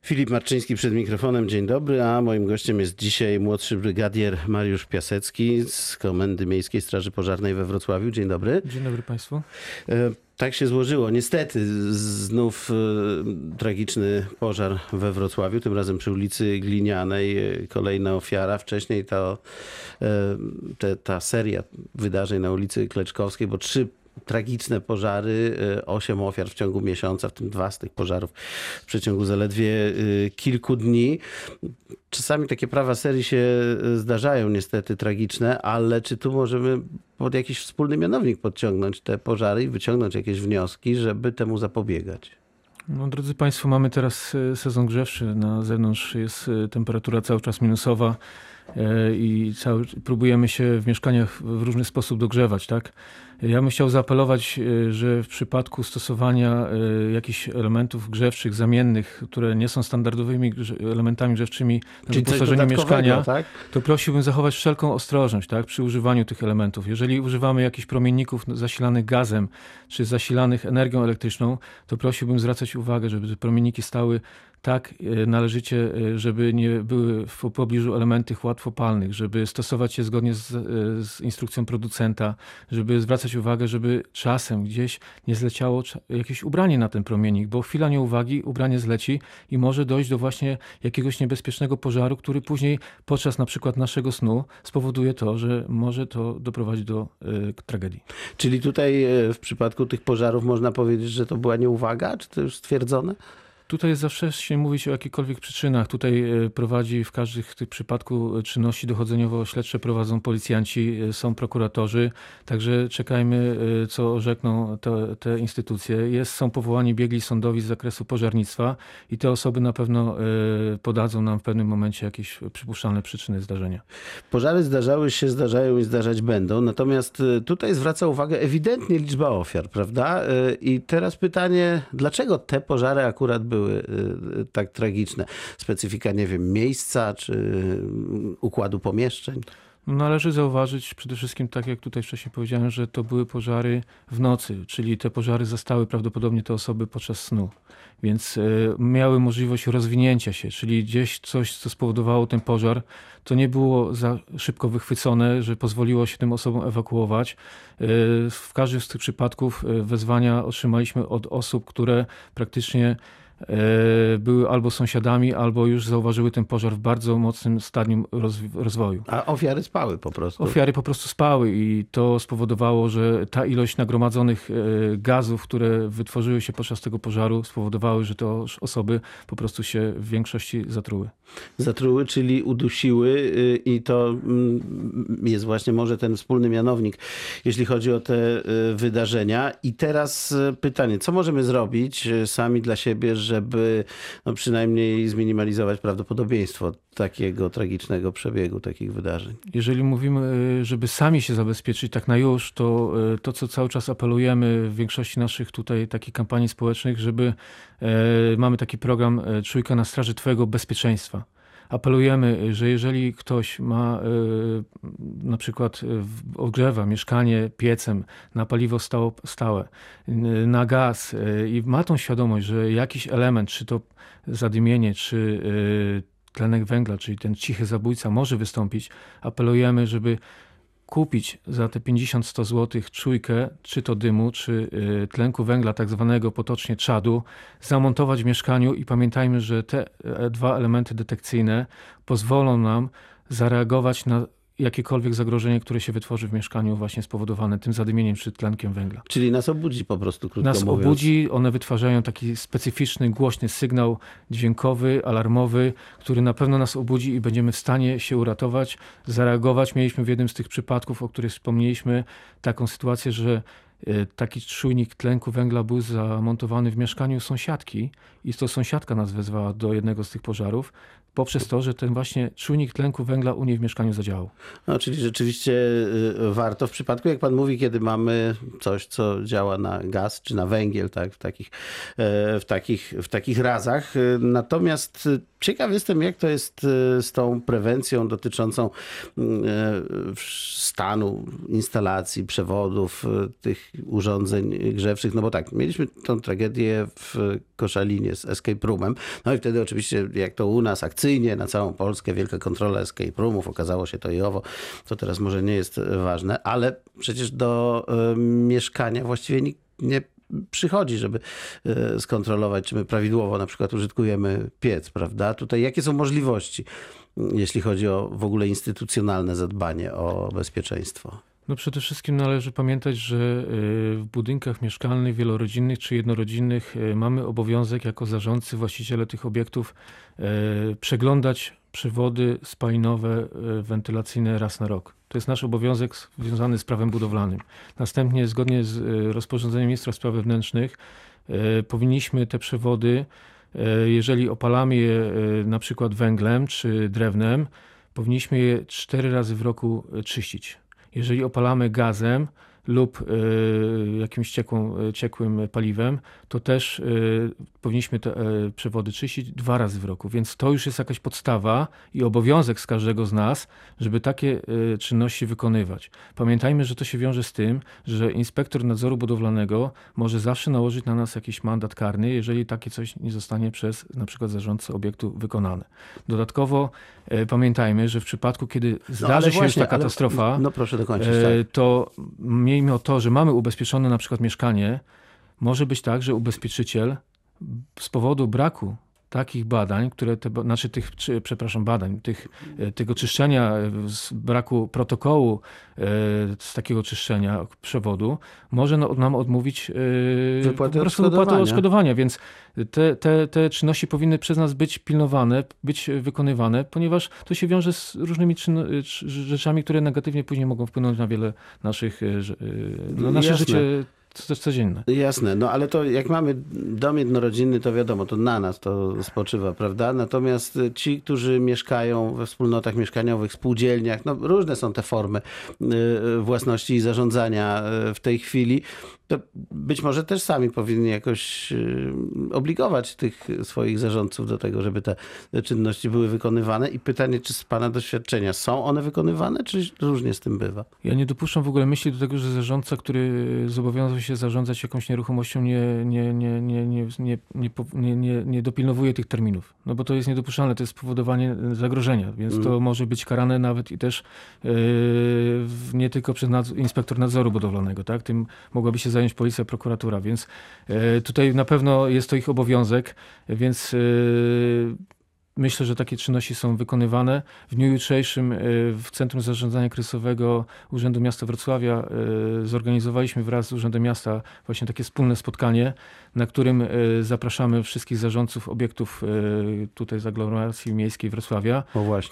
Filip Marczyński przed mikrofonem, dzień dobry, a moim gościem jest dzisiaj młodszy brygadier Mariusz Piasecki z Komendy Miejskiej Straży Pożarnej we Wrocławiu. Dzień dobry. Dzień dobry Państwu. E, Tak się złożyło. Niestety znów e, tragiczny pożar we Wrocławiu, tym razem przy ulicy Glinianej. E, Kolejna ofiara. Wcześniej to, te, ta seria wydarzeń na ulicy Kleczkowskiej, bo trzy tragiczne pożary, e, osiem ofiar w ciągu miesiąca, w tym dwa z tych pożarów w przeciągu zaledwie e, kilku dni. Czasami takie prawa serii się e, zdarzają, niestety tragiczne, ale czy tu możemy pod jakiś wspólny mianownik podciągnąć te pożary i wyciągnąć jakieś wnioski, żeby temu zapobiegać? No, drodzy Państwo, mamy teraz sezon grzewczy. Na zewnątrz jest temperatura cały czas minusowa i cały, próbujemy się w mieszkaniach w różny sposób dogrzewać. Tak? Ja bym chciał zaapelować, e, że w przypadku stosowania e, jakichś elementów grzewczych, zamiennych, które nie są standardowymi elementami grzewczymi na wyposażeniu mieszkania, tak? to prosiłbym zachować wszelką ostrożność tak, przy używaniu tych elementów. Jeżeli używamy jakichś promienników zasilanych gazem czy zasilanych energią elektryczną, to prosiłbym zwracać uwagę, żeby te promienniki stały tak e, należycie, e, żeby nie były w pobliżu elementy łatwopalnych, żeby stosować je zgodnie z, e, z instrukcją producenta, żeby zwracać uwagę, żeby czasem gdzieś nie zleciało jakieś ubranie na ten promiennik, bo chwila nieuwagi, ubranie zleci i może dojść do właśnie jakiegoś niebezpiecznego pożaru, który później podczas na przykład naszego snu spowoduje to, że może to doprowadzić do e, tragedii. Czyli tutaj e, w przypadku tych pożarów można powiedzieć, że to była nieuwaga? Czy to już stwierdzone? Tutaj jest zawsze się mówić o jakichkolwiek przyczynach. Tutaj e, prowadzi w każdym tych przypadku e, czynności dochodzeniowo-śledcze prowadzą policjanci, e, są prokuratorzy, także czekajmy, co orzekną te, te instytucje. Jest, są powołani biegli sądowi z zakresu pożarnictwa i te osoby na pewno podadzą nam w pewnym momencie jakieś przypuszczalne przyczyny zdarzenia. Pożary zdarzały się, zdarzają i zdarzać będą. Natomiast tutaj zwraca uwagę ewidentnie liczba ofiar, prawda? I teraz pytanie, dlaczego te pożary akurat były e, tak tragiczne? Specyfika, nie wiem, miejsca czy mm, układu pomieszczeń? No, Należy zauważyć przede wszystkim, tak jak tutaj wcześniej powiedziałem, że to były pożary w nocy, czyli te pożary zastały prawdopodobnie te osoby podczas snu, więc miały możliwość rozwinięcia się, czyli gdzieś coś, co spowodowało ten pożar, to nie było za szybko wychwycone, że pozwoliło się tym osobom ewakuować. W każdym z tych przypadków wezwania otrzymaliśmy od osób, które praktycznie były albo sąsiadami, albo już zauważyły ten pożar w bardzo mocnym stadium rozwoju. A ofiary spały po prostu. Ofiary po prostu spały i to spowodowało, że ta ilość nagromadzonych e, gazów, które wytworzyły się podczas tego pożaru, spowodowały, że te osoby po prostu się w większości zatruły. zatruły, czyli udusiły y, i to mm, jest właśnie może ten wspólny mianownik, jeśli chodzi o te y, wydarzenia. I teraz y, pytanie, co możemy zrobić sami dla siebie, żeby no przynajmniej zminimalizować prawdopodobieństwo takiego tragicznego przebiegu takich wydarzeń? Jeżeli mówimy, e, żeby sami się zabezpieczyć tak na już, to e, to, co cały czas apelujemy w większości naszych tutaj takich kampanii społecznych, żeby e, mamy taki program e, Czujka na straży Twojego bezpieczeństwa. Apelujemy, że jeżeli ktoś ma e, na przykład e, ogrzewa mieszkanie piecem na paliwo stałe, na gaz e, i ma tą świadomość, że jakiś element, czy to zadymienie, czy tlenek węgla, czyli ten cichy zabójca może wystąpić, apelujemy, żeby kupić za te 50-100 zł czujkę, czy to dymu, czy y, tlenku węgla, tak zwanego potocznie czadu, zamontować w mieszkaniu i pamiętajmy, że te e, dwa elementy detekcyjne pozwolą nam zareagować na jakiekolwiek zagrożenie, które się wytworzy w mieszkaniu właśnie spowodowane tym zadymieniem czy tlenkiem węgla Czyli nas obudzi po prostu, krótko nas mówiąc. obudzi, one wytwarzają taki specyficzny, głośny sygnał dźwiękowy, alarmowy, który na pewno nas obudzi i będziemy w stanie się uratować, zareagować. Mieliśmy w jednym z tych przypadków, o których wspomnieliśmy, taką sytuację, że taki czujnik tlenku węgla był zamontowany w mieszkaniu sąsiadki i to sąsiadka nas wezwała do jednego z tych pożarów poprzez to, że ten właśnie czujnik tlenku węgla u niej w mieszkaniu zadziałał. No, czyli rzeczywiście y, warto w przypadku, jak pan mówi, kiedy mamy coś, co działa na gaz czy na węgiel, tak, w takich, e, w takich, w takich razach. Y, Natomiast y, Ciekaw jestem, jak to jest z tą prewencją dotyczącą stanu instalacji, przewodów, tych urządzeń grzewczych. No bo tak, mieliśmy tą tragedię w Koszalinie z escape roomem. No i wtedy oczywiście, jak to u nas akcyjnie na całą Polskę, wielka kontrola escape roomów, okazało się to i owo, to teraz może nie jest ważne, ale przecież do mieszkania właściwie nikt nie przychodzi, żeby e, skontrolować, czy my prawidłowo na przykład użytkujemy piec, prawda? Tutaj jakie są możliwości, jeśli chodzi o w ogóle instytucjonalne zadbanie o bezpieczeństwo? No przede wszystkim należy pamiętać, że e, w budynkach mieszkalnych, wielorodzinnych czy jednorodzinnych e, mamy obowiązek jako zarządcy, właściciele tych obiektów przeglądać przewody spalinowe, wentylacyjne raz na rok. To jest nasz obowiązek związany z prawem budowlanym. Następnie, zgodnie z e, rozporządzeniem ministra spraw wewnętrznych, e, powinniśmy te przewody, e, jeżeli opalamy je na przykład węglem czy drewnem, powinniśmy je cztery razy w roku czyścić. Jeżeli opalamy gazem, lub e, jakimś ciekłą, e, ciekłym paliwem, to też e, powinniśmy te przewody czyścić dwa razy w roku. Więc to już jest jakaś podstawa i obowiązek z każdego z nas, żeby takie czynności wykonywać. Pamiętajmy, że to się wiąże z tym, że inspektor nadzoru budowlanego może zawsze nałożyć na nas jakiś mandat karny, jeżeli takie coś nie zostanie przez na przykład zarządcę obiektu wykonane. Dodatkowo pamiętajmy, że w przypadku, kiedy no, zdarzy no, się właśnie, już ta katastrofa, ale, no proszę dokończyć, tak. to miejmy o to, że mamy ubezpieczone na przykład mieszkanie, może być tak, że ubezpieczyciel z powodu braku takich badań, które te, znaczy tych, czy, przepraszam, badań, tych, e, tego czyszczenia, e, z braku protokołu e, z takiego czyszczenia przewodu, może no, nam odmówić wypłaty po prostu odszkodowania. odszkodowania. Więc te, te, te czynności powinny przez nas być pilnowane, być wykonywane, ponieważ to się wiąże z różnymi rzeczami, które negatywnie później mogą wpłynąć na wiele naszych, na nasze Jasne. życie też codzienne. Jasne, no ale to jak mamy dom jednorodzinny, to wiadomo, to na nas to spoczywa, prawda? Natomiast ci, którzy mieszkają we wspólnotach mieszkaniowych, spółdzielniach, no różne są te formy y, własności i zarządzania y, w tej chwili, to być może też sami powinni jakoś y, obligować tych swoich zarządców do tego, żeby te czynności były wykonywane. I pytanie, czy z Pana doświadczenia są one wykonywane, czy różnie z tym bywa? Ja nie dopuszczam w ogóle myśli do tego, że zarządca, który zobowiązał się zarządzać jakąś nieruchomością, nie, nie, nie, nie, nie, nie, nie, nie, nie dopilnowuje tych terminów. No bo to jest niedopuszczalne, to jest spowodowanie zagrożenia, więc to mm. może być karane nawet i też yy, nie tylko przez nadzor, inspektor nadzoru budowlanego. Tak? Tym mogłaby się zająć policja, prokuratura, więc e, tutaj na pewno jest to ich obowiązek, więc e, Myślę, że takie czynności są wykonywane. W dniu jutrzejszym e, w Centrum Zarządzania Kryzysowego Urzędu Miasta Wrocławia zorganizowaliśmy wraz z Urzędem Miasta właśnie takie wspólne spotkanie, na którym zapraszamy wszystkich zarządców obiektów tutaj z aglomeracji miejskiej Wrocławia,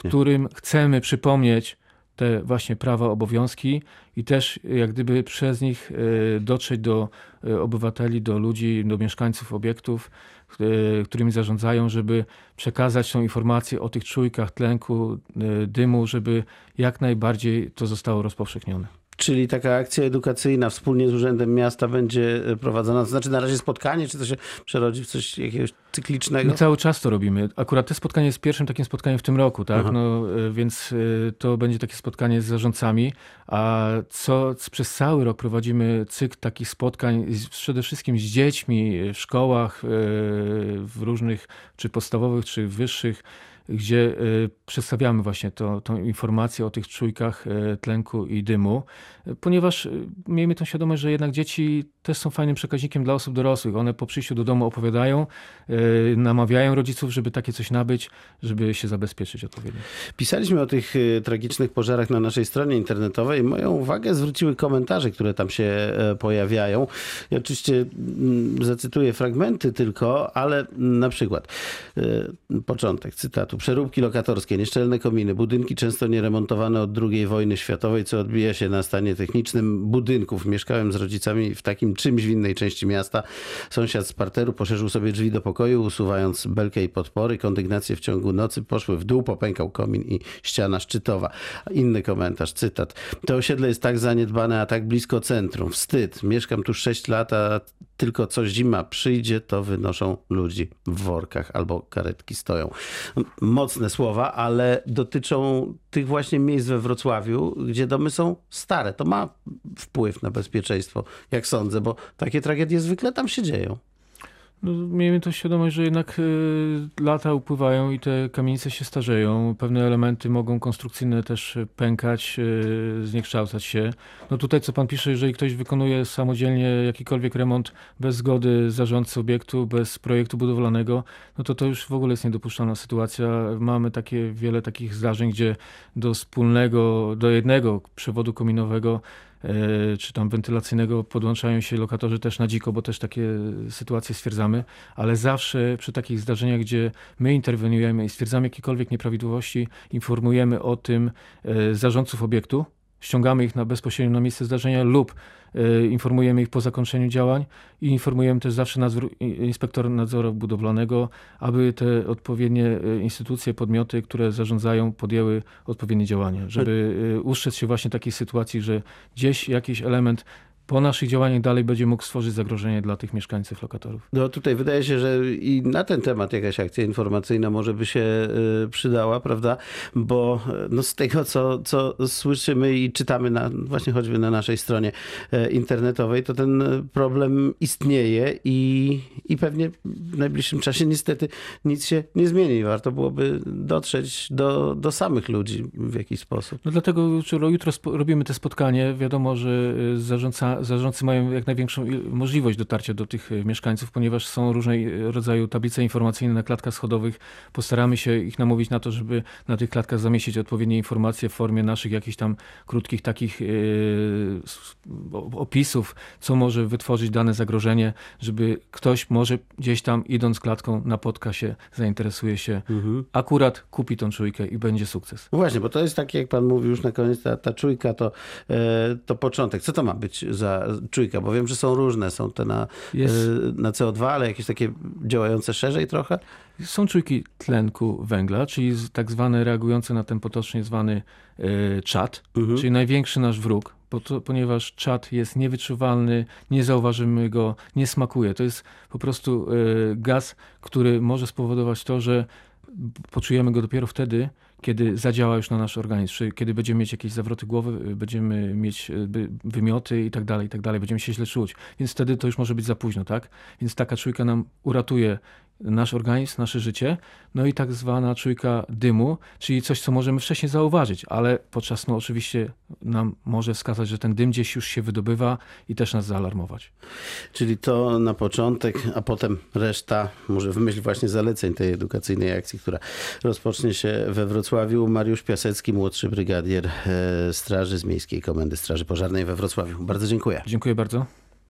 którym chcemy przypomnieć te właśnie prawa, obowiązki i też jak gdyby przez nich e, dotrzeć do e, obywateli, do ludzi, do mieszkańców obiektów, e, którymi zarządzają, żeby przekazać tą informację o tych czujkach tlenku, dymu, żeby jak najbardziej to zostało rozpowszechnione. Czyli taka akcja edukacyjna wspólnie z Urzędem Miasta będzie e, prowadzona. To znaczy na razie spotkanie, czy to się przerodzi w coś jakiegoś cyklicznego? My cały czas to robimy. Akurat to spotkanie jest pierwszym takim spotkaniem w tym roku, tak? No, e, więc e, to będzie takie spotkanie z zarządcami, a co przez cały rok prowadzimy cykl takich spotkań przede wszystkim z dziećmi w szkołach, w różnych, czy podstawowych, czy wyższych, gdzie e, przedstawiamy właśnie to, tą informację o tych czujkach e, tlenku i dymu, ponieważ e, miejmy tą świadomość, że jednak dzieci też są fajnym przekaźnikiem dla osób dorosłych. One po przyjściu do domu opowiadają, namawiają rodziców, żeby takie coś nabyć, żeby się zabezpieczyć odpowiednio. Pisaliśmy o tych tragicznych pożarach na naszej stronie internetowej. Moją uwagę zwróciły komentarze, które tam się pojawiają. Ja oczywiście mm, zacytuję fragmenty tylko, ale na przykład początek cytatu Przeróbki lokatorskie, nieszczelne kominy, budynki często nieremontowane od II wojny światowej, co odbija się na stanie technicznym budynków. Mieszkałem z rodzicami w takim czymś w innej części miasta. Sąsiad z parteru poszerzył sobie drzwi do pokoju, usuwając belkę i podpory. Kondygnacje w ciągu nocy poszły w dół, popękał komin i ściana szczytowa. Inny komentarz, cytat. To osiedle jest tak zaniedbane, a tak blisko centrum. Wstyd. Mieszkam tu 6 lat, a tylko co zima przyjdzie, to wynoszą ludzi w workach albo karetki stoją. Mocne słowa, ale dotyczą tych właśnie miejsc we Wrocławiu, gdzie domy są stare. To ma wpływ na bezpieczeństwo, jak sądzę, bo takie tragedie zwykle tam się dzieją. No, miejmy to świadomość, że jednak y, lata upływają i te kamienice się starzeją. Pewne elementy mogą konstrukcyjne też pękać, y, zniekształcać się. No tutaj, co pan pisze, jeżeli ktoś wykonuje samodzielnie jakikolwiek remont bez zgody zarządcy obiektu, bez projektu budowlanego, no to to już w ogóle jest niedopuszczalna sytuacja. Mamy takie wiele takich zdarzeń, gdzie do wspólnego, do jednego przewodu kominowego czy tam wentylacyjnego podłączają się lokatorzy też na dziko, bo też takie sytuacje stwierdzamy, ale zawsze przy takich zdarzeniach, gdzie my interweniujemy i stwierdzamy jakiekolwiek nieprawidłowości, informujemy o tym e, zarządców obiektu, ściągamy ich na bezpośrednio na miejsce zdarzenia lub y, informujemy ich po zakończeniu działań i informujemy też zawsze inspektor nadzoru budowlanego, aby te odpowiednie e, instytucje, podmioty, które zarządzają, podjęły odpowiednie działania, żeby y, się właśnie takiej sytuacji, że gdzieś jakiś element po naszych działaniach dalej będzie mógł stworzyć zagrożenie dla tych mieszkańców, lokatorów. No tutaj wydaje się, że i na ten temat jakaś akcja informacyjna może by się y, przydała, prawda? Bo no z tego, co, co słyszymy i czytamy na, właśnie choćby na naszej stronie e, internetowej, to ten problem istnieje i, i pewnie w najbliższym czasie niestety nic się nie zmieni. Warto byłoby dotrzeć do, do samych ludzi w jakiś sposób. No dlatego jutro robimy te spotkanie. Wiadomo, że y, zarządca zarządcy mają jak największą możliwość dotarcia do tych e, mieszkańców, ponieważ są różnego rodzaju tablice informacyjne na klatkach schodowych. Postaramy się ich namówić na to, żeby na tych klatkach zamieścić odpowiednie informacje w formie naszych jakichś tam krótkich takich yy, opisów, co może wytworzyć dane zagrożenie, żeby ktoś może gdzieś tam idąc klatką napotka się, zainteresuje się, mhm. akurat kupi tą czujkę i będzie sukces. No właśnie, bo to jest takie, jak pan mówił już na koniec, ta, ta czujka to, e, to początek. Co to ma być za czujka? Bo wiem, że są różne. Są te na, Jest... Y, na CO2, ale jakieś takie działające szerzej trochę? Są czujki tlenku węgla, czyli tak zwane reagujące na ten potocznie zwany y, czat, mhm. czyli największy nasz wróg, to, ponieważ czat jest niewyczuwalny, nie zauważymy go, nie smakuje. To jest po prostu y, gaz, który może spowodować to, że poczujemy go dopiero wtedy, kiedy zadziała już na nasz organizm, czy kiedy będziemy mieć jakieś zawroty głowy, będziemy mieć wymioty i tak dalej, i tak dalej, będziemy się źle czuć. Więc wtedy to już może być za późno, tak? Więc taka czujka nam uratuje nasz organizm, nasze życie. No i tak zwana czujka dymu, czyli coś, co możemy wcześniej zauważyć, ale podczas snu oczywiście nam może wskazać, że ten dym gdzieś już się wydobywa i też nas zaalarmować. Czyli to na początek, a potem reszta, może w myśl właśnie zaleceń tej edukacyjnej akcji, która rozpocznie się we Wrocławiu. Mariusz Piasecki, młodszy brygadier e, Straży z Miejskiej Komendy Straży Pożarnej we Wrocławiu. Bardzo dziękuję. Dziękuję bardzo.